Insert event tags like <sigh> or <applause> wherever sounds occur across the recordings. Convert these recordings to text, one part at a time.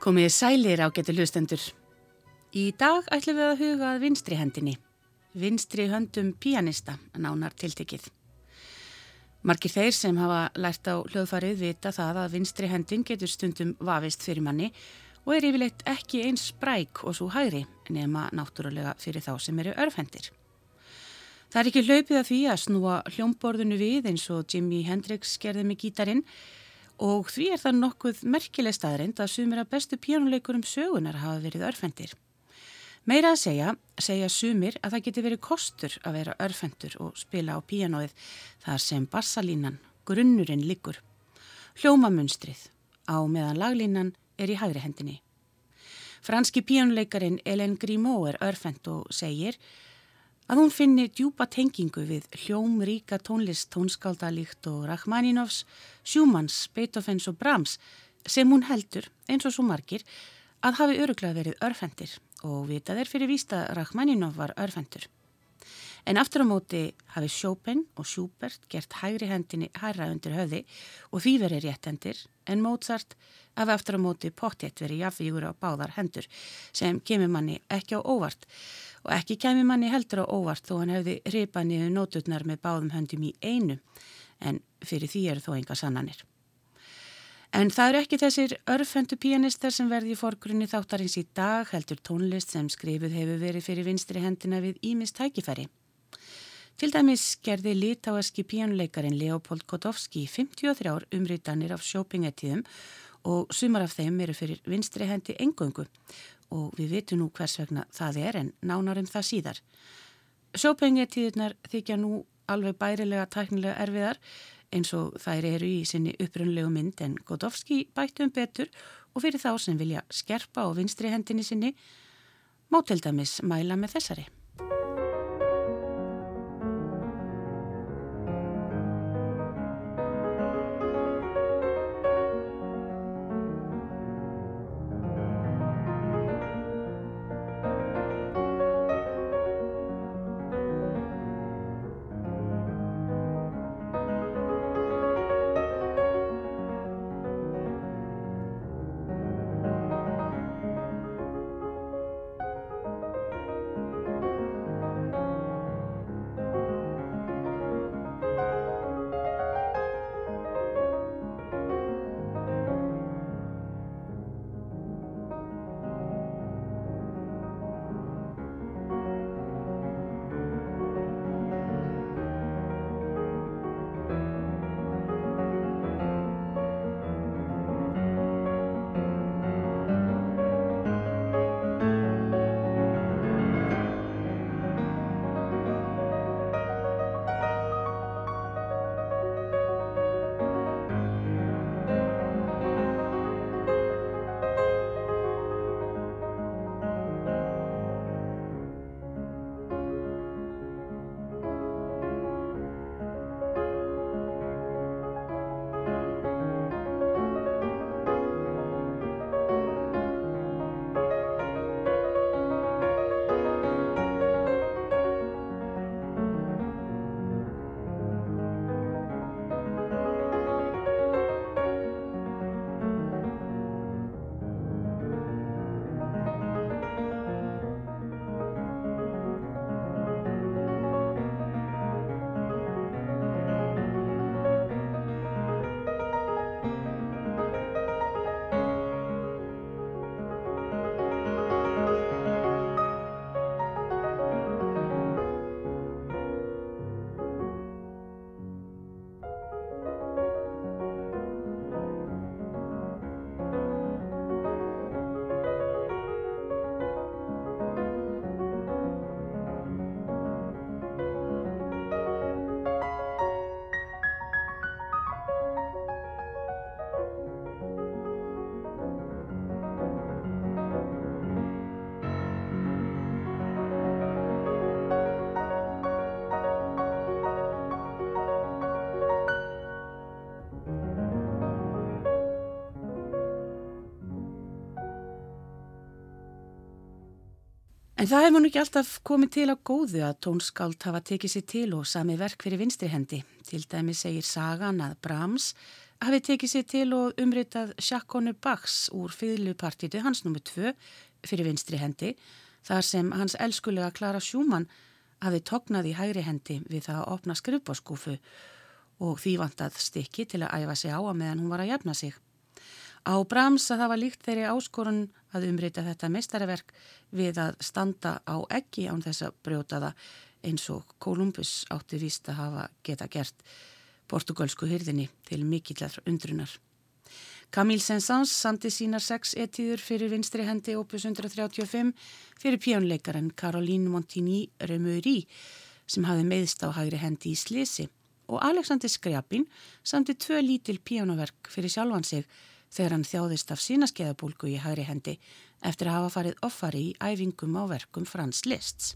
Komiði sælir á getur hlustendur. Í dag ætlum við að huga að vinstri hendinni. Vinstri höndum pianista, nánar tiltekið. Markir þeir sem hafa lært á hljóðfarið vita það að vinstri hendin getur stundum vafist fyrir manni og er yfirleitt ekki eins spræk og svo hægri nema náttúrulega fyrir þá sem eru örfendir. Það er ekki hlaupið að því að snúa hljómborðinu við eins og Jimi Hendrix gerði með gítarin og því er það nokkuð merkileg staðrind að sumir af bestu pjánuleikurum sögunar hafa verið örfendir. Meira að segja, segja sumir að það geti verið kostur að vera örfendur og spila á píanóið þar sem bassalínan, grunnurinn liggur. Hljómamunstrið á meðan laglínan er í hægri hendinni. Franski píanuleikarin Ellen Grimaud er örfend og segir að hún finni djúpa tengingu við hljómríka tónlist tónskaldalíkt og Rachmaninoffs, Schumanns, Beethovens og Brahms sem hún heldur, eins og svo margir, að hafi öruglega verið örfendir og vitað er fyrir vísta Rachmaninov var örfendur. En aftur á móti hafi Chopin og Schubert gert hægri hendinni hæra undir höfði og því verið réttendir en Mozart hafi aftur á móti pottétt verið jafnvígur á báðar hendur sem kemur manni ekki á óvart og ekki kemur manni heldur á óvart þó hann hefði ripað niður nóturnar með báðum höndum í einu en fyrir því eru þó enga sannanir. En það eru ekki þessir örfendu pianistar sem verði í forgrunni þáttarins í dag heldur tónlist sem skrifuð hefur verið fyrir vinstri hendina við Ímis tækifæri. Til dæmis gerði litáaski píanuleikarin Leopold Kotovski 53 umrýtanir af sjópingetíðum og sumar af þeim eru fyrir vinstri hendi engöngu og við vitum nú hvers vegna það er en nánarum það síðar. Sjópingetíðunar þykja nú alveg bærilega tæknilega erfiðar eins og þær eru í sinni upprunlegu mynd en Godovski bætti um betur og fyrir þá sem vilja skerpa á vinstri hendinni sinni má til dæmis mæla með þessari. En það hefur nú ekki alltaf komið til á góðu að tónskáld hafa tekið sér til og sami verk fyrir vinstri hendi. Til dæmi segir sagan að Brahms hafi tekið sér til og umritað Sjakkonu Bachs úr fyrlupartítu hans nummið tvö fyrir vinstri hendi þar sem hans elskulega Klara Sjúmann hafi tognað í hægri hendi við það að opna skrifbórskúfu og því vantað stykki til að æfa sig á að meðan hún var að jafna sig. Á Brahms að það var líkt þeirri áskorun að umrita þetta meistaraverk við að standa á ekki án þess að brjóta það eins og Kolumbus átti víst að hafa geta gert portugalsku hyrðinni til mikillar undrunar. Camille Saint-Saëns samti sínar sex etíður fyrir vinstri hendi opus 135 fyrir pjónleikaren Caroline Montigny Remeuri sem hafi meðst á hægri hendi í Slesi og Alexander Skrjapin samti tvö lítil pjónaverk fyrir sjálfan sig þegar hann þjáðist af sínaskeiðabólgu í hægri hendi eftir að hafa farið offari í æfingum á verkum Frans Lists.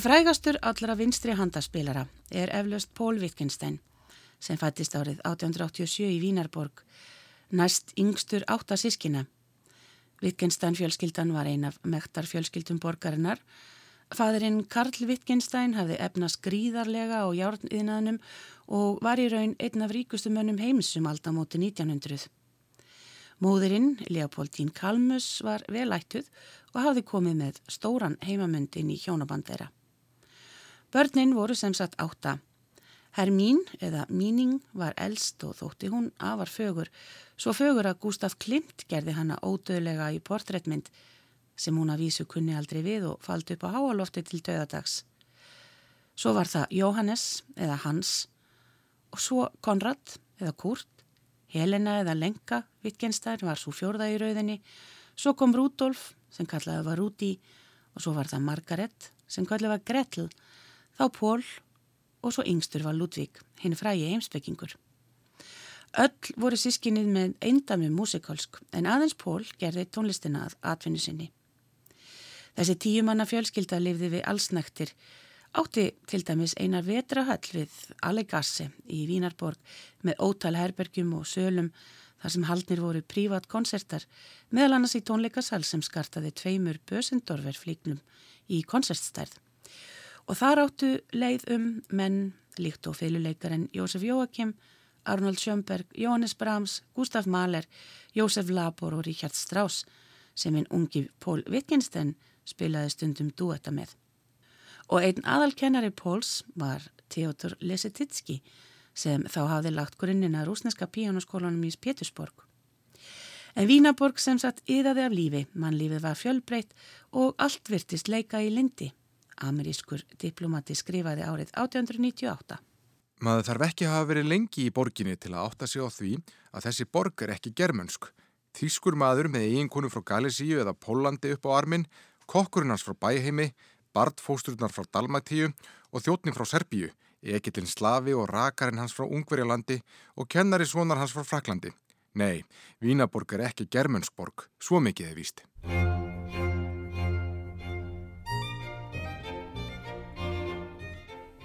En frægastur allra vinstri handaspilara er eflaust Pól Wittgenstein sem fættist árið 1887 í Vínarborg, næst yngstur áttasískina. Wittgenstein fjölskyldan var ein af mektar fjölskyldum borgarinnar. Fadurinn Karl Wittgenstein hafði efnast gríðarlega á járniðnaðnum og var í raun einn af ríkustu mönnum heimisum aldamóti 1900. Móðurinn, Leopoldín Kalmus, var velættuð og hafði komið með stóran heimamöndin í hjónabandera. Börnin voru sem sagt átta. Hermín eða Míning var eldst og þótti hún afar fögur, svo fögur að Gustaf Klimt gerði hana ódöðlega í portréttmynd sem hún að vísu kunni aldrei við og faldi upp á háalofti til döðadags. Svo var það Jóhannes eða Hans og svo Konrad eða Kurt, Helena eða Lenka, Wittgenstein var svo fjórða í rauðinni, svo kom Rudolf sem kallaði var Rudi og svo var það Margaret sem kallaði var Gretel þá Pól og svo yngstur var Ludvík, hinn frægi heimsbyggingur. Öll voru sískinnið með eindami músikalsk en aðeins Pól gerði tónlistina að atvinnu sinni. Þessi tíumanna fjölskylda lifði við allsnæktir, átti til dæmis einar vetrahall við Allegasse í Vínarborg með ótal herbergjum og sölum þar sem haldnir voru prívat konsertar meðal annars í tónleikasal sem skartaði tveimur Bösendorfer flíknum í konsertstærð og þar áttu leið um menn líkt og fyluleikarinn Jósef Jóakim, Arnold Schönberg, Jóhannes Brahms, Gustaf Mahler, Jósef Labor og Richard Strauss sem einn ungi Pól Wittgenstein spilaði stundum duetta með. Og einn aðalkennari Póls var Theodor Lesetitski sem þá hafði lagt grunnina rúsneska píjónaskólanum í Pétursborg. En Vínaborg sem satt yðaði af lífi, mannlífið var fjölbreytt og allt virtist leika í lindi. Amerískur diplomati skrifaði árið 1898. Maður þarf ekki að hafa verið lengi í borginni til að átta sig á því að þessi borg er ekki germönsk. Þýskur maður með eiginkonu frá Galísíu eða Pólandi upp á armin, kokkurinn hans frá Bæheimi, Bardfósturnar frá Dalmatíu og þjótnin frá Serbíu, Egilin Slavi og rakarinn hans frá Ungverjalandi og kennari svonar hans frá Fraklandi. Nei, Vínaborg er ekki germönsk borg, svo mikið er víst.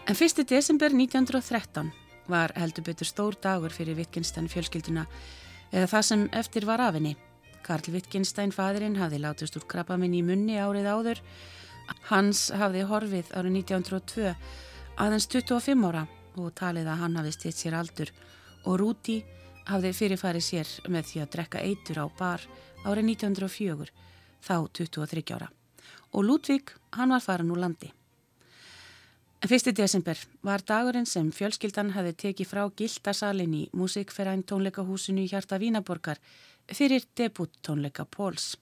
En 1. desember 1913 var heldur betur stór dagur fyrir Wittgenstein fjölskylduna eða það sem eftir var af henni. Karl Wittgenstein fadurinn hafði látist úr krabbaminn í munni árið áður. Hans hafði horfið árið 1902 aðeins 25 ára og talið að hann hafði stitt sér aldur og Rúti hafði fyrirfarið sér með því að drekka eitur á bar árið 1904 þá 23 ára. Og Ludvík hann var farin úr landi. En 1. desember var dagurinn sem fjölskyldan hafi tekið frá gildasalinn í músikferæn tónleikahúsinu í hjarta Vínaborgar fyrir debut tónleika Póls.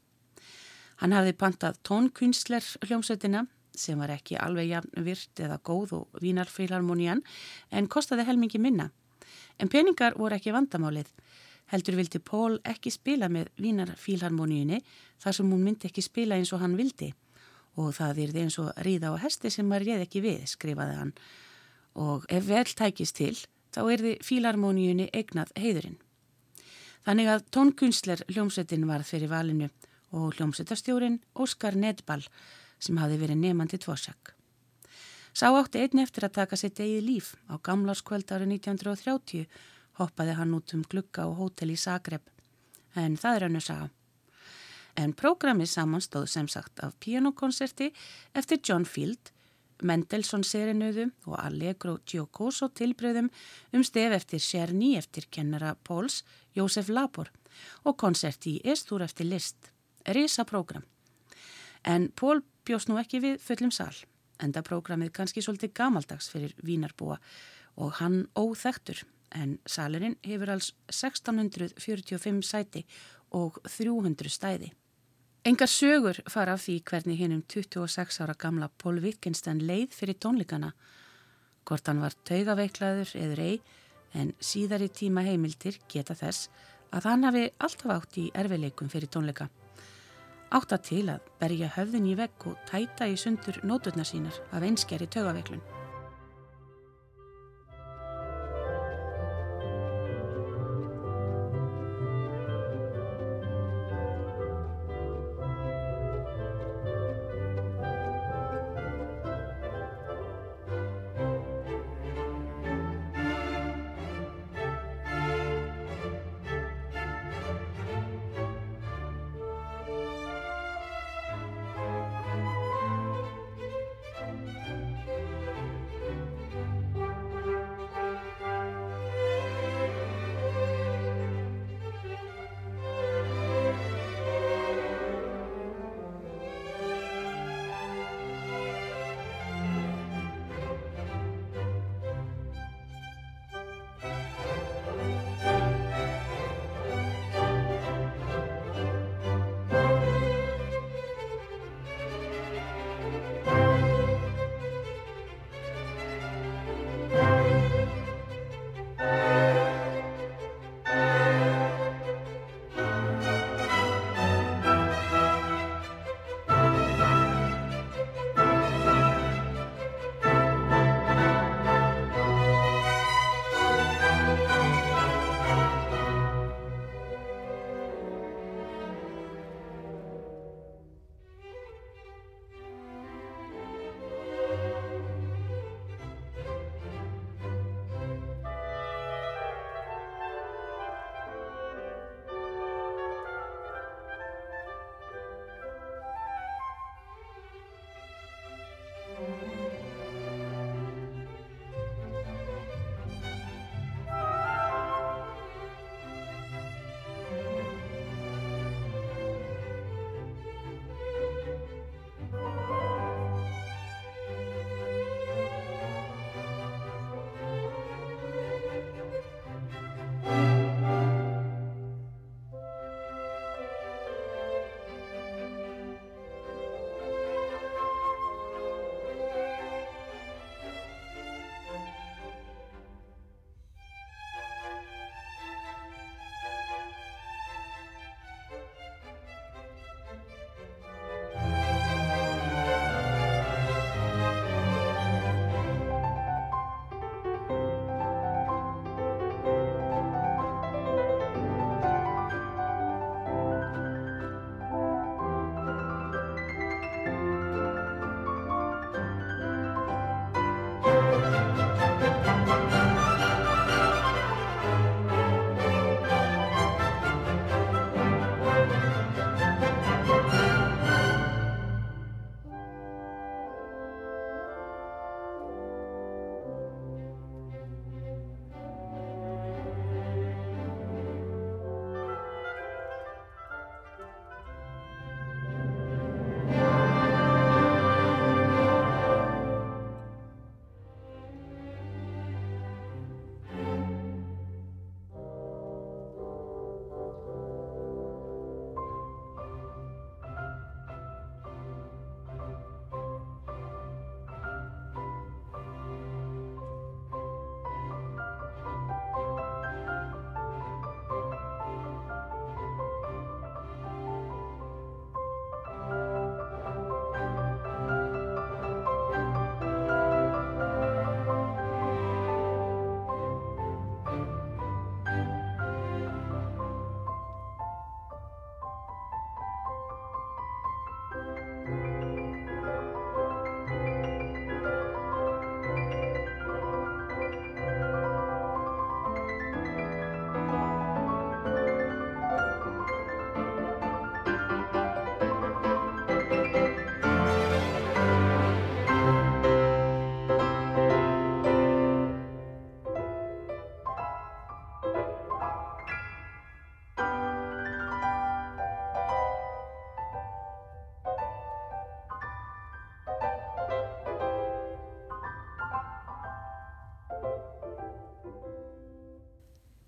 Hann hafði pantað tónkunstler hljómsveitina sem var ekki alveg jafn virt eða góð og vínarfílarmonían en kostaði helmingi minna. En peningar voru ekki vandamálið. Heldur vildi Pól ekki spila með vínarfílarmoníunni þar sem hún myndi ekki spila eins og hann vildi og það er eins og ríða á hesti sem maður réð ekki við, skrifaði hann. Og ef vel tækist til, þá þið fílarmóníunni eignað heiðurinn. Þannig að tónkunstler hljómsveitin varð fyrir valinu og hljómsveitastjórin Óskar Nedball sem hafi verið nefandi tvorsjak. Sá átti einni eftir að taka sitt eigið líf á gamlarskvöld árið 1930 hoppaði hann út um glugga og hótel í Zagreb en það er hann að sagja en prógrami samanstóð sem sagt af pianokonserti eftir John Field, Mendelssohn serinuðu og Allegro Giocoso tilbreyðum um stef eftir Czerny eftir kennara Póls, Jósef Labor og konserti í Estúr eftir List, risa prógram. En Pól bjóst nú ekki við fullum sal, enda prógramið kannski svolítið gamaldags fyrir Vínarbúa og hann óþektur en salurinn hefur alls 1645 sæti og 300 stæði. Engar sögur fara af því hvernig hinnum 26 ára gamla Pól Wittgenstein leið fyrir tónleikana. Hvort hann var taugaveiklaður eður ei, en síðar í tíma heimildir geta þess að hann hafi alltaf átt í erfileikum fyrir tónleika. Átt að til að berja höfðin í vegg og tæta í sundur nóturna sínar af einskjari taugaveiklun.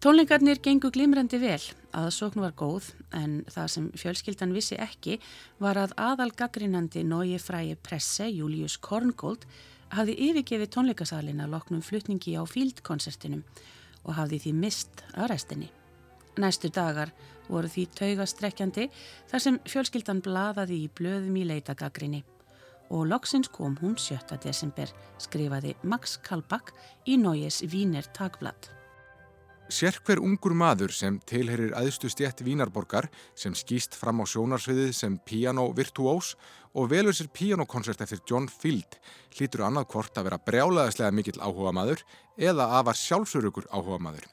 Tónleikarnir gengu glimrandi vel, aðsókn var góð en það sem fjölskyldan vissi ekki var að aðal gaggrinandi Nói fræi presse Július Korngold hafði yfirgefið tónleikasalina loknum flutningi á fíldkonsertinum og hafði því mist að restinni. Næstu dagar voru því taugastrekkjandi þar sem fjölskyldan bladaði í blöðum í leitagaggrinni og loksins kom hún 7. desember skrifaði Max Kalbak í Nóis Víner Tagblad. Sérkver ungur maður sem tilherir aðstu stjætt Vínarborgar sem skýst fram á sjónarsviðið sem pianovirtuós og velur sér pianokonsert eftir John Field hlýtur annað hvort að vera brjálaðislega mikill áhuga maður eða að var sjálfsörugur áhuga maður.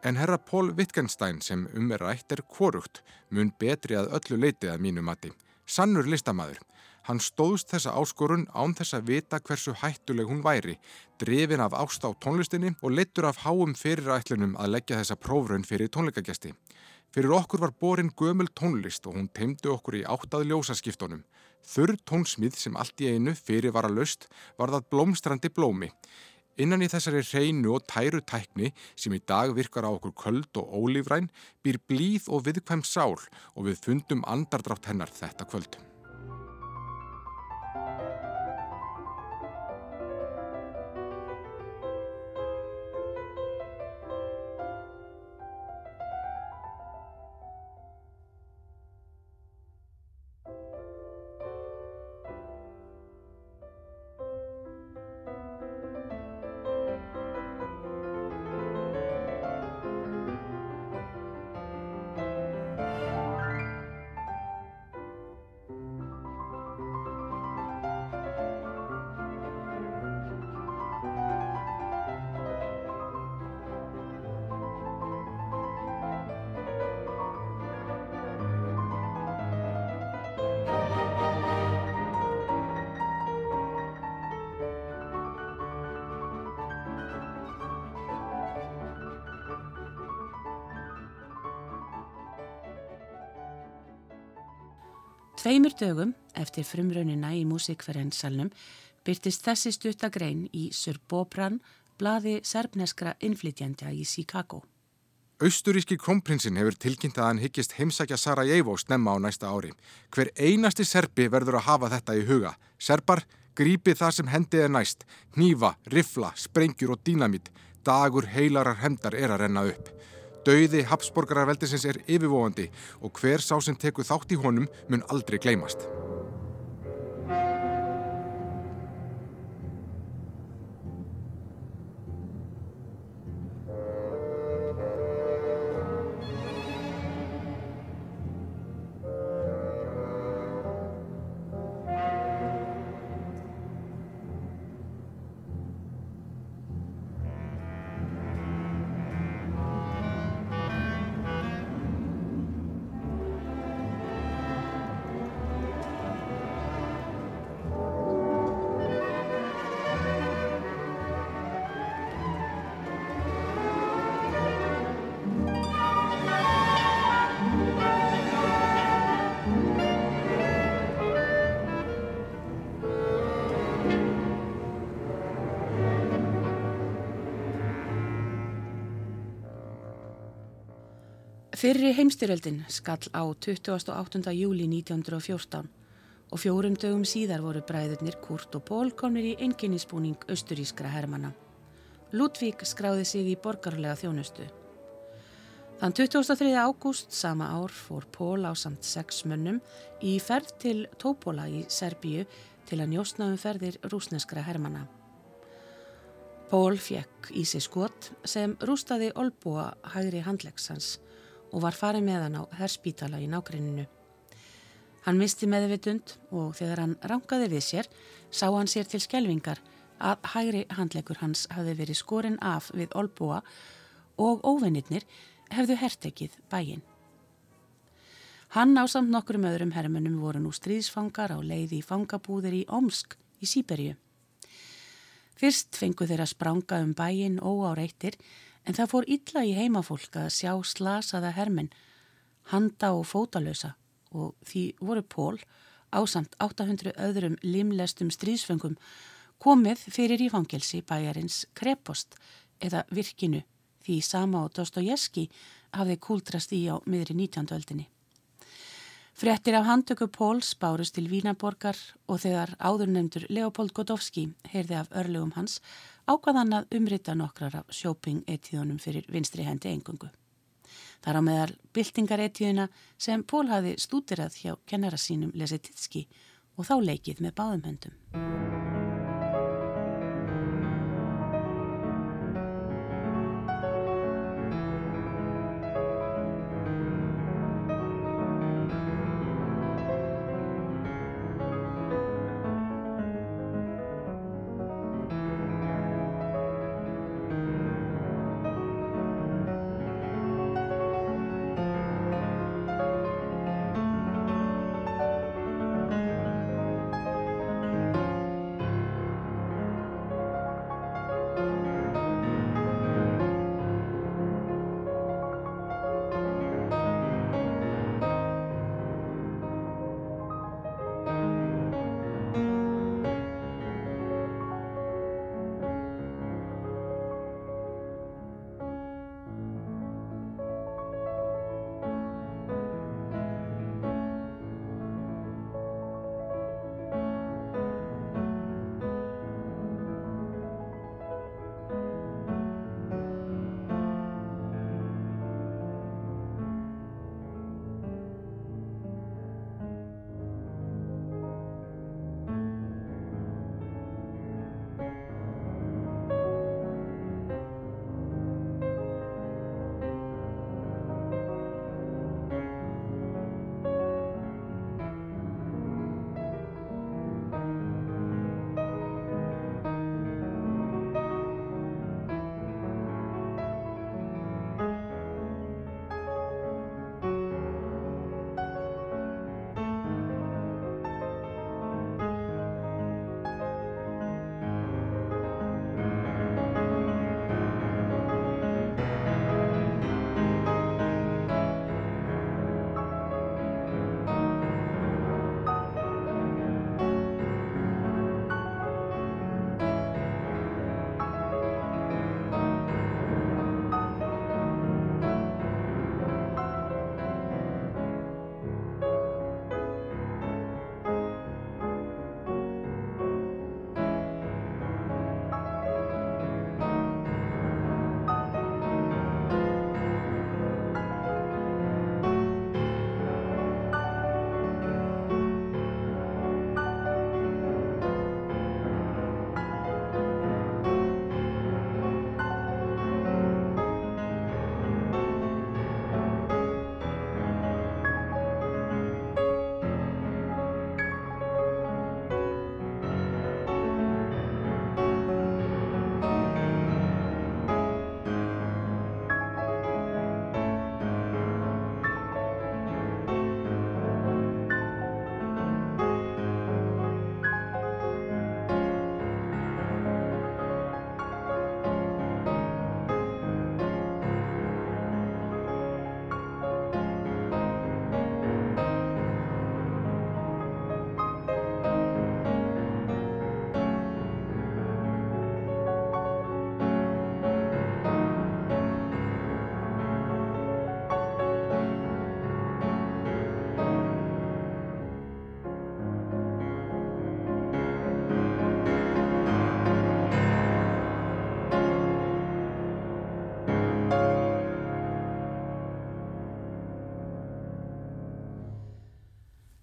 En herra Paul Wittgenstein sem um er rætt er kvorugt mun betri að öllu leitið að mínu mati. Sannur listamæður. Hann stóðst þessa áskorun án þess að vita hversu hættuleg hún væri, drefin af ást á tónlistinni og leittur af háum fyrirætlunum að leggja þessa prófraun fyrir tónleikagesti. Fyrir okkur var borin gömul tónlist og hún teimdi okkur í áttað ljósaskiptunum. Þurr tónsmið sem allt í einu fyrir var að löst var það blómstrandi blómi. Innan í þessari hreinu og tæru tækni sem í dag virkar á okkur köld og ólífræn býr blíð og viðkvæm sál og við fundum andardrátt hennar þetta kvöld. Dögum eftir frumraunina í músikferensalnum byrtist þessi stuttagrein í Surbobran, blaði serbneskra innflytjandja í Chicago. Austuríski krónprinsinn hefur tilkynnt að hann hyggist heimsækja Sarajevo snemma á næsta ári. Hver einasti serbi verður að hafa þetta í huga. Serbar, grípið það sem hendið er næst. Nýfa, rifla, sprengjur og dínamít. Dagur heilarar hendar er að renna upp. Dauði Habsborgararveldisins er yfirvóandi og hver sá sem teku þátt í honum mun aldrei gleymast. Fyrri heimstyröldin skall á 28. júli 1914 og fjórum dögum síðar voru bræðurnir Kurt og Ból komnir í enginninsbúning austurískra hermana. Ludvík skráði sig í borgarlega þjónustu. Þann 23. ágúst sama ár fór Pól á samt sex mönnum í ferð til Tópola í Serbíu til að njóstna um ferðir rúsneskra hermana. Pól fekk í sig skot sem rústaði olbúa hægri handlegsans og var farið með hann á herspítala í nákrenninu. Hann misti meðvitund og þegar hann rangaði við sér sá hann sér til skjelvingar að hægri handlegur hans hafði verið skorinn af við Olbúa og óvinnirnir hefðu hertekið bæin. Hann á samt nokkrum öðrum hermunum voru nú stríðsfangar á leiði í fangabúðir í Omsk í Sýberju. Fyrst fengu þeirra spranga um bæin óáreittir en það fór illa í heimafólk að sjá slasaða hermin, handa og fótalösa og því voru Pól ásamt 800 öðrum limlestum stríðsfengum komið fyrir í fangelsi bæjarins Krepost eða virkinu því sama og Dostojevski hafði kúldrast í á miðri 19. öldinni. Frettir af handtöku Póls bárust til Vínaborgar og þegar áðurnemdur Leopold Godowski heyrði af örlugum hans ákvaðan að umrita nokkrar af shopping-etíðunum fyrir vinstri hendi engungu. Þar á meðal byltingar-etíðuna sem Pól hafi stútirað hjá kennara sínum Lesetitski og þá leikið með báðum höndum.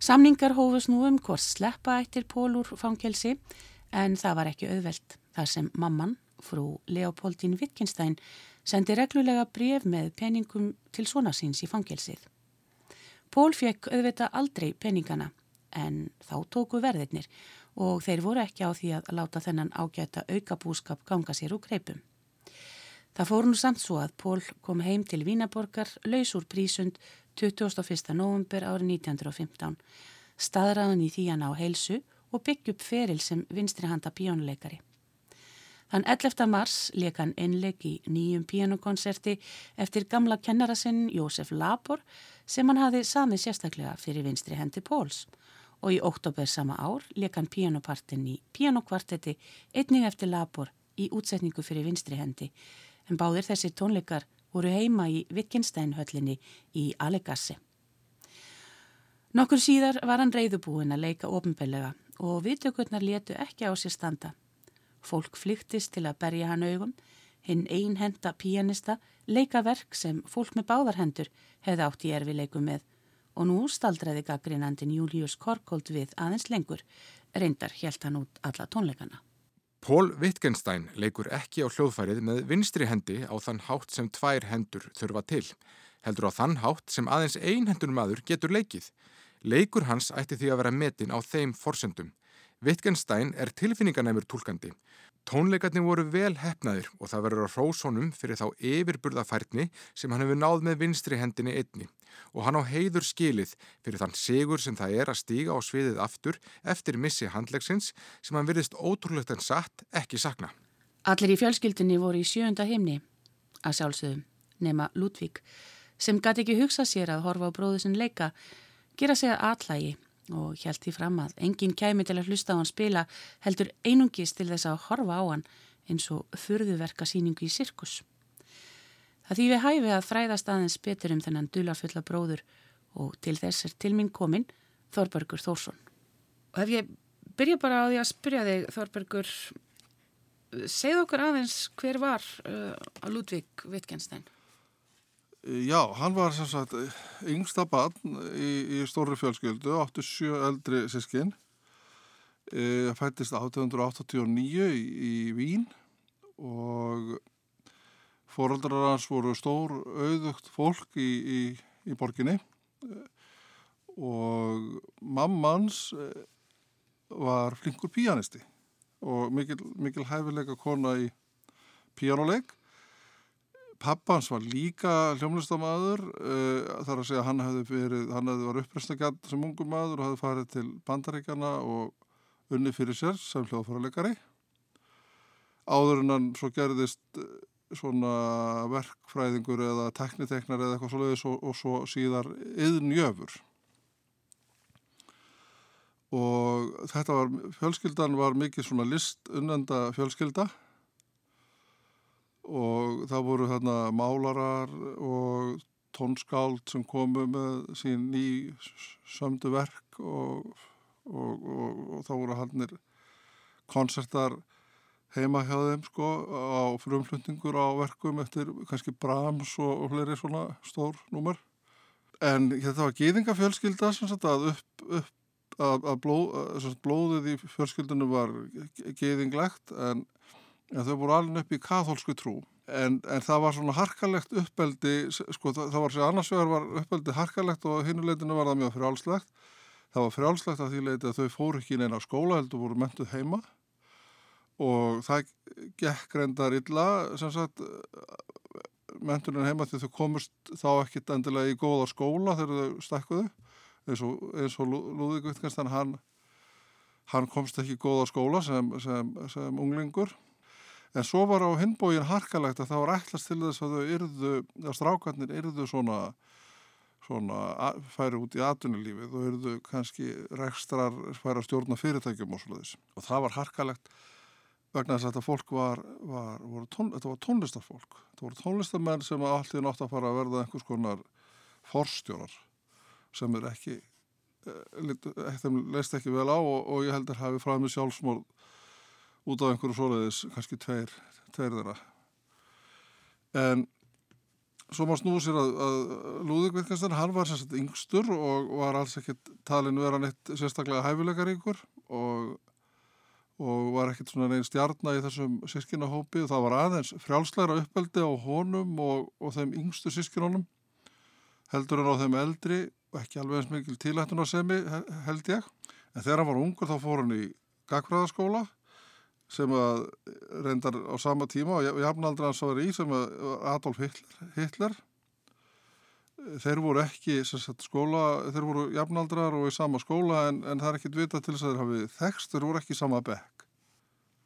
Samningar hófus nú um hvort sleppa eittir Pólur fangelsi en það var ekki auðvelt þar sem mamman, frú Leopoldín Wittgenstein, sendi reglulega bref með peningum til svona síns í fangelsið. Pól fekk auðvita aldrei peningana en þá tóku verðirnir og þeir voru ekki á því að láta þennan ágæta aukabúskap ganga sér úr greipum. Það fór nú samt svo að Pól kom heim til Vínaborgar, laus úr prísund 21. november árið 1915, staðræðan í því hann á heilsu og byggj upp feril sem vinstri handa píjónuleikari. Þann 11. mars leik hann einleik í nýjum píjónukonserti eftir gamla kennarasinn Jósef Labor sem hann hafi samið sérstaklega fyrir vinstri hendi Póls og í oktober sama ár leik hann píjónupartin í píjónukvartetti einning eftir Labor í útsetningu fyrir vinstri hendi en báðir þessir tónleikar voru heima í Wittgenstein-höllinni í Allegassi. Nokkur síðar var hann reyðubúin að leika ofinbellega og viðtökurnar letu ekki á sér standa. Fólk flyktist til að berja hann augum, hinn einhenda píanista leika verk sem fólk með báðarhendur hefði átt í erfileikum með og nú staldraði gaggrinandin Július Korkold við aðeins lengur, reyndar helt hann út alla tónleikana. Pól Wittgenstein leikur ekki á hljóðfærið með vinstri hendi á þann hátt sem tvær hendur þurfa til, heldur á þann hátt sem aðeins einhendur maður getur leikið. Leikur hans ætti því að vera metin á þeim forsendum. Wittgenstein er tilfinninganæmur tólkandi. Tónleikarnir voru vel hefnaðir og það verður á hrósónum fyrir þá yfirburðafærni sem hann hefur náð með vinstri hendinni einni og hann á heiður skilið fyrir þann sigur sem það er að stíga á sviðið aftur eftir missi handlegsins sem hann virðist ótrúlegt en satt ekki sakna. Allir í fjölskyldinni voru í sjönda heimni að sjálfsögum nema Ludvík sem gæti ekki hugsa sér að horfa á bróðusinn leika gera sig að atlægi og held því fram að enginn kæmi til að hlusta á hann spila heldur einungis til þess að horfa á hann eins og furðuverka síningu í sirkus. Það því við hæfi að fræðast aðeins betur um þennan dularfulla bróður og til þess er til minn komin Þorbergur Þórsson. Og ef ég byrja bara á því að spyrja þig Þorbergur, segð okkur aðeins hver var uh, að Ludvík Wittgenstein? Já, hann var sem sagt yngsta barn í, í stóri fjölskyldu, 87 eldri sískinn, e, fættist 1889 í, í Vín og fóröldrar hans voru stór auðugt fólk í, í borginni. Og mammans e, var flinkur píanisti og mikil, mikil hæfileika kona í píjánuleik Pappans var líka hljómlustamæður uh, eh, þar að segja hann hefði verið, hann hefði var upprestagat sem ungum maður og hefði farið til bandaríkjana og unni fyrir sér sem hljóðfæralegari. Áður en hann svo gerðist eh, svona verkfræðingur eða tekniteknar eða eitthvað svoleiðis og, og svo síðar yðnjöfur. Og þetta var, fjölskyldan var mikið svona list unnenda fjölskylda og það voru þarna málarar og tónskáld sem komu með sín ný sömdu verk og, og, og, og þá voru hannir konsertar heima hjá þeim sko á frumflutningur á verkum eftir kannski Brahms og fleiri svona stór númar en þetta var gýðingafjölskylda sem sagt að upp, upp að, að, blóð, blóðið í fjölskyldunum var gýðinglegt en en þau voru alveg upp í katholsku trú. En, en það var svona harkalegt uppeldi sko það, það var sér annars vegar var uppeldi harkalegt og hinnuleitinu var það mjög frjálslegt. Það var frjálslegt að því leiti að þau fóru ekki inn eina skóla heldur voru mentuð heima. Og það gekk reyndar illa sem sagt mentunin heima því þau komust þá ekkit endilega í góða skóla þegar þau stakkuðu eins og, og Lúðvík Vittgenstein hann, hann komst ekki í góða skóla sem, sem, sem unglingur En svo var á hinbógin harkalegt að það var ætlast til þess að þau yrðu, að strákarnir yrðu svona, svona færi út í atunilífið og yrðu kannski rekstrar færi að stjórna fyrirtækjum og þess. Og það var harkalegt vegna þess að þetta fólk var, var, tón, þetta var tónlistarfólk. Þetta voru tónlistamenn sem alltaf nátt að fara að verða einhvers konar forstjórar sem er ekki, eh, þeim leist ekki vel á og, og ég held að hafi fræmið sjálfsmórð út á einhverju svoleiðis, kannski tveir, tveir þeirra. En svo maður snúið sér að, að Lúðvík Wittgenstein, hann var sérstaklega yngstur og var alls ekkit talin vera neitt sérstaklega hæfileikaríkur og, og var ekkit svona neinn stjarnar í þessum sískinahópi og það var aðeins frjálsleira uppeldi á honum og, og þeim yngstu sískinónum heldur en á þeim eldri og ekki alveg eins mikil tilættunarsemi held ég. En þegar hann var ungur þá fór hann í gagfræðaskóla sem að reyndar á sama tíma og jafnaldra hans var í sem Adolf Hitler, Hitler. Þeir voru ekki sagt, skóla, þeir voru jafnaldrar og í sama skóla en, en það er ekkit vita til þess að þeir hafið þekst, þeir voru ekki í sama bekk.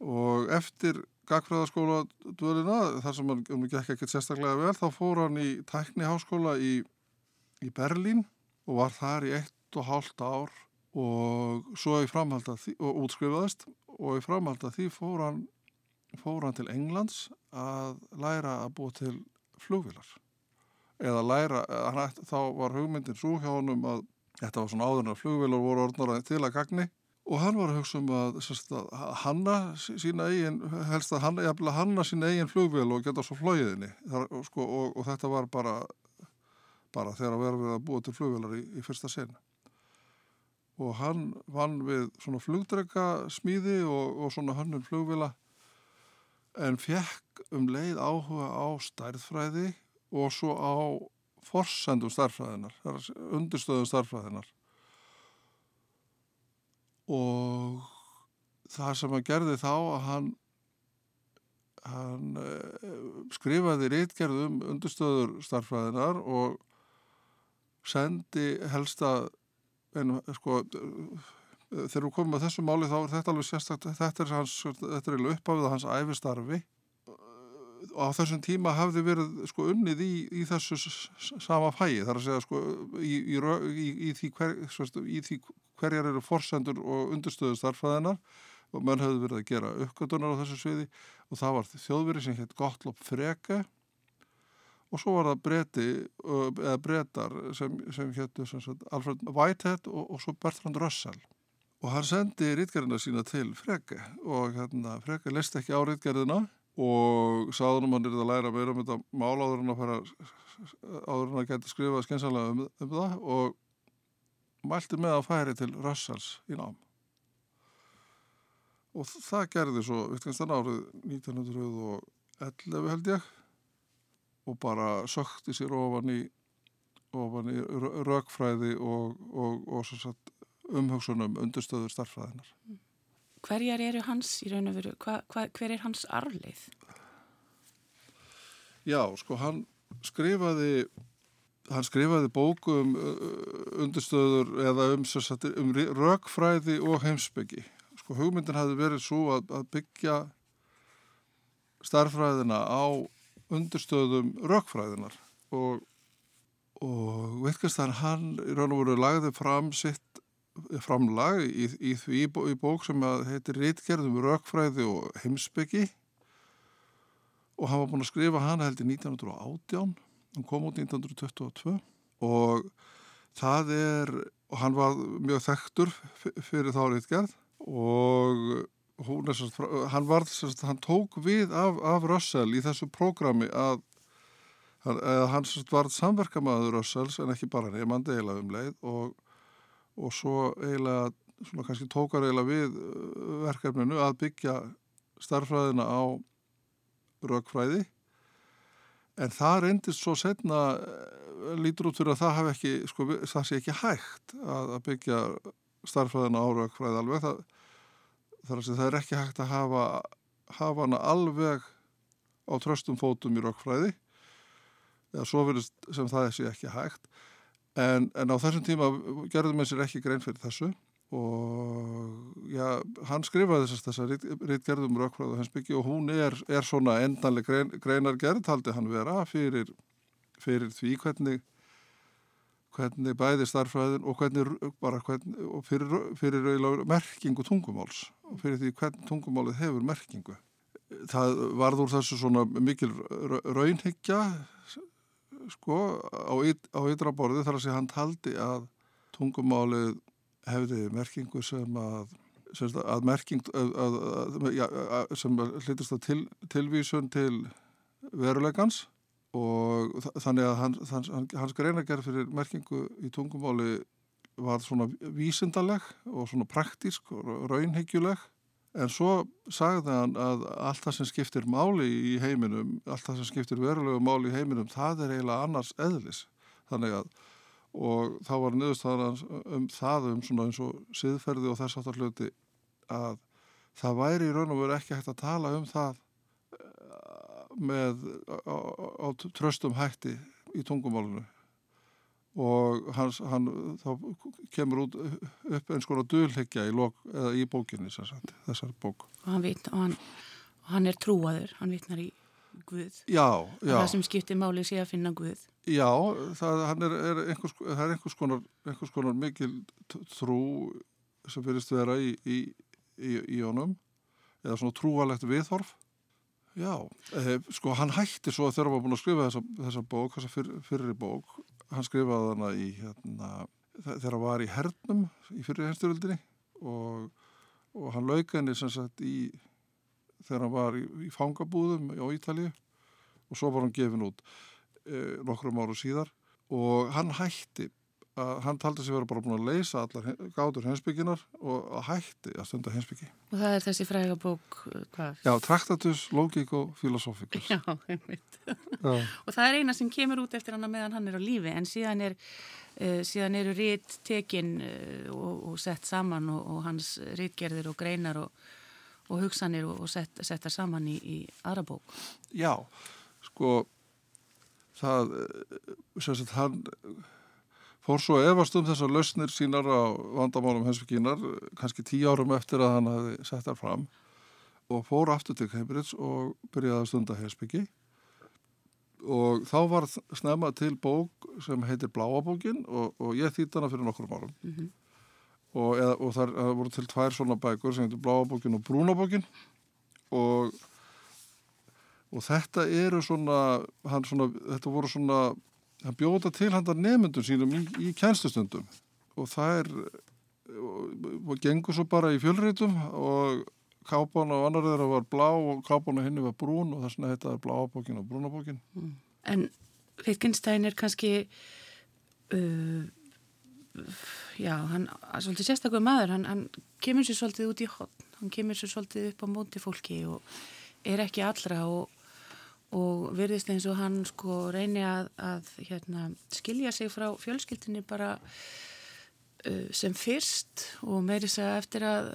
Og eftir gagfræðaskóla dvölina þar sem hann um, gekk ekkert sérstaklega vel þá fór hann í tækniháskóla í, í Berlín og var þar í eitt og hálft ár og svo í framhald að útskrifaðist og í framhald að því fór hann fór hann til Englands að læra að búa til flugvilar eða læra, hann, þá var hugmyndin svo hjá hann um að þetta var svona áður en að flugvilar voru orðnara til að gagni. Og hann var að hugsa um að, sérst, að hanna sína eigin, helst að hanna, hanna sína eigin flugvil og geta svo flóiðinni sko, og, og þetta var bara bara þegar að við að búa til flugvilar í, í fyrsta sen og hann vann við svona flugdrega smíði og, og svona hannum flugvila en fekk um leið áhuga á stærðfræði og svo á forsendum starfræðinar, undirstöðum starfræðinar og það sem hann gerði þá að hann, hann uh, skrifaði rítgerð um undirstöður starfræðinar og sendi helsta en sko þegar við komum að þessu máli þá er þetta alveg sérstaklega þetta er, hans, þetta er uppafið að hans æfistarfi og á þessum tíma hafði verið sko unnið í, í þessu sama fæi þar að segja sko í, í, í því, hver, því hverjar eru forsendur og undirstöðu starfæðinar og menn hefði verið að gera uppgötunar á þessu sviði og það var þjóðveri sem hétt Gottlob Frege og svo var það breyti eða breytar sem, sem héttu Alfred Whitehead og, og svo Bertrand Russell. Og hann sendi rítgerðina sína til Frege og hérna, Frege list ekki á rítgerðina og sáðunum hann er að læra meira um þetta mál áður en að fara áður en að geta skrifað skynsalega um, um það og mælti með að færi til Russells í nám. Og það gerði svo vittkanstan árið 1911 held ég og bara sökti sér ofan í ofan í raukfræði og, og, og umhugsunum undirstöður starfræðinar hverjar eru hans í raun og veru, hva, hva, hver er hans arleið? Já, sko, hann skrifaði hann skrifaði bókum undirstöður eða um, um rökfræði og heimsbyggi. Sko, hugmyndin hafi verið svo að, að byggja starfræðina á undirstöðum rökfræðinar og, og þar hann í raun og veru lagði fram sitt framlag í, í því í bók sem heitir Ritgerðum Rökfræði og heimsbyggi og hann var búin að skrifa hana held í 1918 hann kom út 1922 og það er og hann var mjög þekktur fyrir þá Ritgerð. Og svo hann var hann tók við af, af Russell í þessu prógrami að hann, hann var samverkamaður Russells en ekki bara nefnandi eila um leið og og svo eiginlega, svona kannski tókar eiginlega við uh, verkefninu að byggja starfræðina á rökfræði. En það reyndist svo setna uh, lítur út fyrir að það hafi ekki, sko, það sé ekki hægt að, að byggja starfræðina á rökfræði alveg. Það, það er ekki hægt að hafa hafa hana alveg á tröstum fótum í rökfræði. Eða svo verið sem það sé ekki hægt. En, en á þessum tíma gerðum við sér ekki grein fyrir þessu. Og já, hann skrifaði þess að þessa rítgerðum Rökkfræð og Hensbyggi og hún er, er svona endanleg grein, greinar gerð haldi hann vera fyrir, fyrir því hvernig, hvernig bæði starfræðin og hvernig bara hvernig, og fyrir, fyrir merkingu tungumáls og fyrir því hvernig tungumálið hefur merkingu. Það varður þessu svona mikil raunhyggja sko á, á ytra borði þar að sé hann taldi að tungumálið hefði merkingu sem að, sem að merking að, að, ja, sem hlutist að til, tilvísun til verulegans og þannig að hann, hans, hans greinagerð fyrir merkingu í tungumáli var svona vísindaleg og svona praktísk og raunheggjuleg En svo sagði hann að allt það sem skiptir máli í heiminum, allt það sem skiptir verulegu máli í heiminum, það er eiginlega annars eðlis. Þannig að, og þá var niðurstaðan um það um svona eins og siðferði og þess aftar hluti að það væri í raun og veru ekki hægt að tala um það með á, á tröstum hætti í tungumálunu og hans, hann þá kemur út upp eins konar dölhegja í, í bókinni sagt, þessar bók. Og hann, vit, og, hann, og hann er trúaður, hann vitnar í Guð. Já, já. það sem skiptir máli sé að finna Guð. Já, það er, er, einhvers, það er einhvers konar, einhvers konar mikil trú sem verist vera í, í, í, í honum eða svona trúalegt viðhorf Já, eh, sko hann hætti svo þegar hann var búin að skrifa þessa, þessa bók, þessa fyr, fyrri bók, hann skrifaði hana í hérna, þegar hann var í hernum í fyrri hensturöldinni og, og hann lauka henni sem sagt í, þegar hann var í, í fangabúðum á Ítalíu og svo var hann gefin út eh, nokkrum áru síðar og hann hætti að hann taldi sig vera bara búin að leysa allar gátur hensbygginar og að hætti að stunda hensbyggi. Og það er þessi fræga bók, hvað? Já, Traktatus Logico Philosophicus. Já, einmitt. og það er eina sem kemur út eftir hann meðan hann er á lífi en síðan, er, uh, síðan eru rít tekin uh, og, og sett saman og, og hans rítgerðir og greinar og, og hugsanir og sett, settar saman í, í aðra bók. Já, sko það, sem sagt, hann fór svo efast um þessar lausnir sínar á vandamálum hensvíkinar kannski tíu árum eftir að hann hafi sett þar fram og fór aftur til Cambridge og byrjaði að stunda hensvíki og þá var snemma til bók sem heitir Bláabókin og, og ég þýtt hana fyrir nokkur árum. Mm -hmm. og, eða, og það voru til tvær svona bækur sem heitir Bláabókin og Brúnabókin og og þetta eru svona, svona þetta voru svona hann bjóða til handar nefndum sínum í, í kænstustundum og það er og, og gengur svo bara í fjölritum og kápán á annar þeirra var blá og kápán á henni var brún og þess vegna þetta er bláabókin og brúnabókin mm. En Wittgenstein er kannski uh, já, hann er svolítið sérstaklega maður, hann, hann kemur sér svolítið út í hotn, hann kemur sér svolítið upp á móti fólki og er ekki allra og og virðist eins og hann sko reyni að, að hérna, skilja sig frá fjölskyldinni bara uh, sem fyrst og meirins að eftir að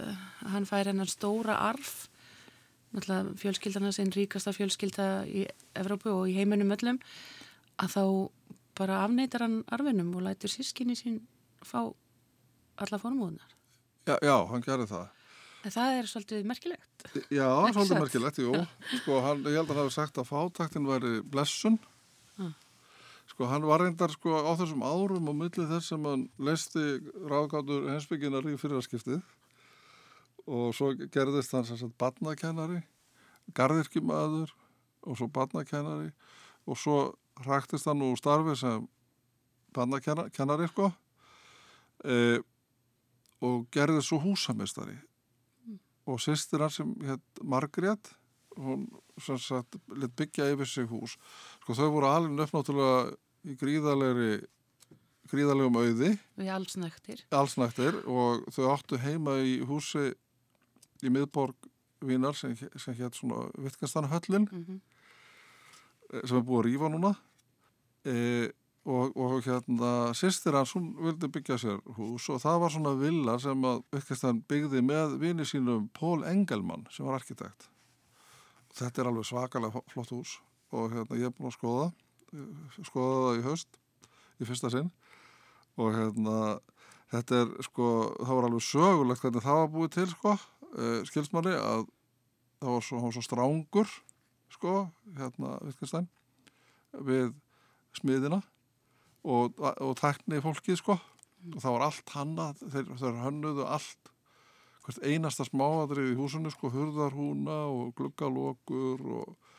hann fær hennar stóra arf. Náttúrulega fjölskyldana sem ríkasta fjölskylda í Evrópu og í heiminum öllum að þá bara afneitar hann arfinum og lætur sískinni sín fá alla formúðunar Já, já, hann gerði það En það er svolítið merkilegt. Já, svolítið merkilegt, jú. Sko, hann, ég held að hann hafi sagt að fátaktin væri blessun. Ah. Sko, hann var reyndar sko á þessum árum og millið þess sem hann leisti ráðgáttur hensbygginar í fyrirarskiptið og svo gerðist hann sérstaklega badnakennari, gardirkimaður og svo badnakennari og svo hræktist hann úr starfi sem badnakennari, sko, e, og gerði svo húsameistari og sýstir hann sem hétt Margrét hún sem sagt lit byggja yfir sig hús. Sko þau voru alveg nöfnáttúrulega í gríðalegri gríðalegum auði. Við allsnæktir allsnæktir og þau áttu heima í húsi í miðborg Vínar sem, sem hétt svona Vittkastanahöllin mm -hmm. sem er búið að rýfa núna. E, og, og hérna sýstir hans, hún vildi byggja sér hús og það var svona villa sem að Wittgenstein byggði með vini sínum Pól Engelmann sem var arkitekt. Þetta er alveg svakalega flott hús og hérna ég er búin að skoða skoða það í höst í fyrsta sinn. Og hérna þetta er sko, það var alveg sögulegt hvernig það var búið til sko uh, skilsmanni að það var svo, svo strángur sko, hérna Wittgenstein við smiðina og, og tekni fólkið sko. Og það var allt hanna þeir, þeir hannuðu allt hvert einasta smáadrið í húsinu sko hurðarhúna og gluggalókur og,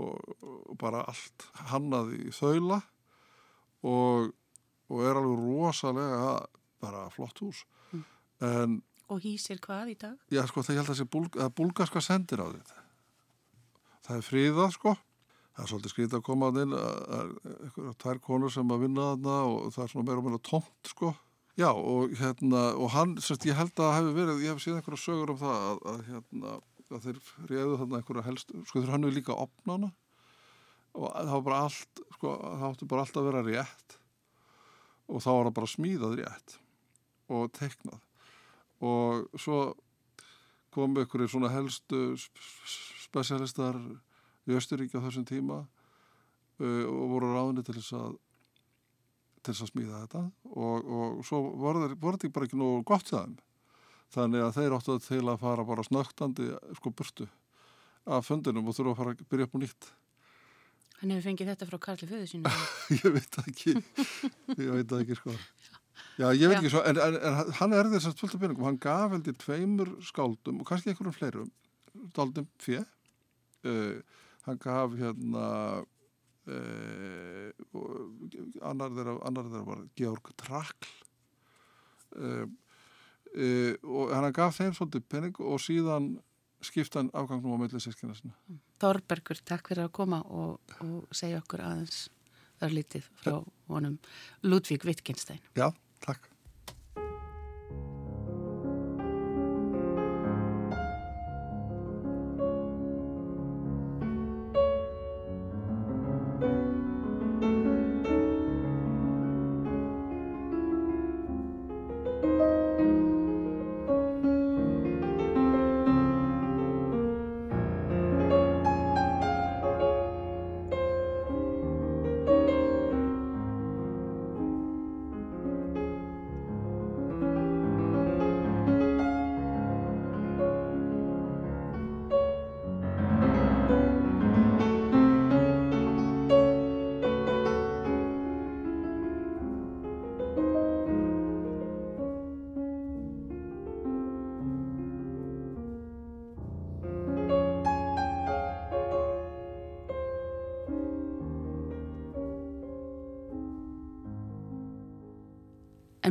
og, og bara allt hannaði í þaula. Og, og er alveg rosalega bara flott hús. Mm. en Og hýsir hvað í dag? Já sko það ég held að það sé búlg, búlgarska sendir á þetta það er fríðað sko það er svolítið skrítið að koma að inn eitthvað tvær konur sem að vinna þarna og það er svona meira og meira tómt sko. Já og hérna og hann, semst ég held að hefur verið ég hef síðan einhverja sögur um það að, að hérna að þeir réðu þarna einhverja helst sko þeir hannu líka opnana og það var bara allt sko það áttu bara allt að vera rétt. Og þá var það bara smíðað rétt og teiknað. Og svo kom einhverju svona helstu spesialistar í Östuríki á þessum tíma uh, og voru ráðinni til þess að til þess að smíða þetta. Og, og svo voru þetta bara ekki nú gott það þannig að þeir áttu til að fara bara snögtandi sko burtu af fundinum og þurfa að fara að byrja upp og nýtt. Hann hefur fengið þetta frá Karli Föðu sínu <laughs> Ég veit ekki. Ég veit ekki sko. Já, ég veit Já. ekki svo, en, en, en hann er þess að af byrjungum, hann gaf heldur tveimur skáldum og kannski einhverjum fleirum, daldum fjö uh, hann gaf hérna uh, annar, þeirra, var Georg Trakl uh, og hann gaf þeim svolítið penning og síðan skiptan afgangnum á mellið sískina sinna. Þorbergur, takk fyrir að koma og, og segja okkur aðeins örlítið frá honum Ludvík Wittgenstein. Já, takk.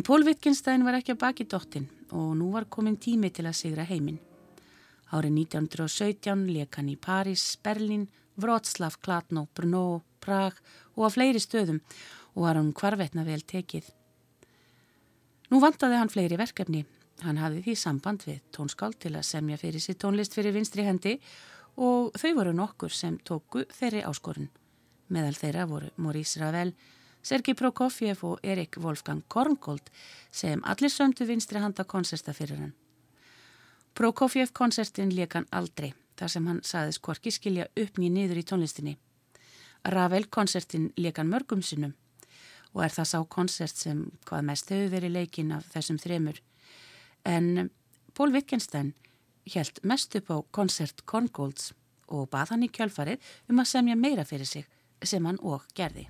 En Pól Wittgenstein var ekki að baki dóttin og nú var komin tími til að sigra heiminn. Árið 1917 leik hann í París, Berlín, Wroclaw, Klatno, Brno, Prag og á fleiri stöðum og var hann hvarvetna vel tekið. Nú vantaði hann fleiri verkefni. Hann hafði því samband við tónskáld til að semja fyrir sitt tónlist fyrir vinstri hendi og þau voru nokkur sem tóku þeirri áskorun. Meðal þeirra voru Maurice Ravel, Sergei Prokofjev og Erik Wolfgang Korngold sem allir söndu vinstri handa konserta fyrir hann. Prokofjev konsertin leik hann aldrei þar sem hann saðis hvorki skilja upp nýja niður í tónlistinni. Ravel konsertin leik hann mörgum sinnum og er það sá konsert sem hvað mest hefur verið leikin af þessum þremur. En Pól Wittgenstein held mest upp á konsert Korngolds og bað hann í kjölfarið um að semja meira fyrir sig sem hann og gerði.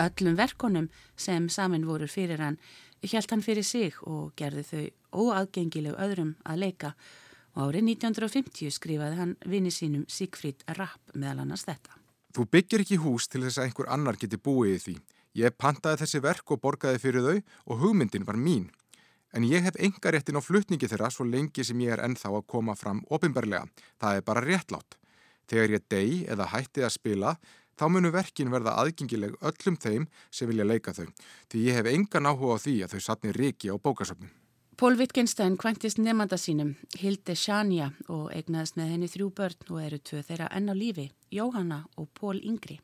Öllum verkonum sem samin voru fyrir hann hjælt hann fyrir sig og gerði þau óaðgengileg öðrum að leika og árið 1950 skrifaði hann vini sínum Sigfríd Rapp meðal annars þetta. Þú byggir ekki hús til þess að einhver annar geti búið í því. Ég pantaði þessi verk og borgaði fyrir þau og hugmyndin var mín. En ég hef enga réttin á flutningi þeirra svo lengi sem ég er ennþá að koma fram ofinbarlega. Það er bara réttlátt. Þegar ég degi eða hætti að spila þá munu verkin verða aðgengileg öllum þeim sem vilja leika þau, því ég hef engan áhuga á því að þau satni ríki á bókasöfnum. Pól Wittgenstein kvæntist nefnda sínum, Hilde Sjanja og eignaðist með henni þrjú börn og eru tvö þeirra enn á lífi, Jóhanna og Pól Yngri.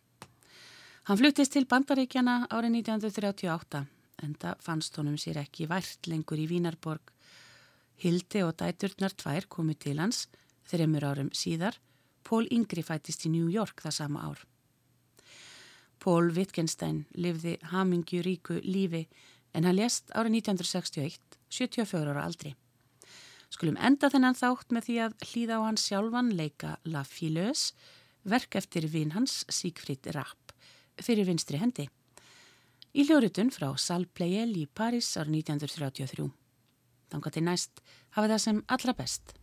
Hann fluttist til Bandaríkjana árið 1938 en það fannst honum sér ekki vært lengur í Vínarborg. Hilde og dæturnar tvær komu til hans, þreymur árum síðar, Pól Yngri fættist í New York það sama ár. Pól Wittgenstein lifði hamingju ríku lífi en hann lést árið 1961, 74 ára aldri. Skulum enda þennan þátt með því að hlýða á hans sjálfan leika La Fileuse, verk eftir vinn hans Sigfrid Rapp, fyrir vinstri hendi. Í hljóritun frá Salle Pleyel í Paris árið 1933. Þannig að til næst hafa það sem allra best.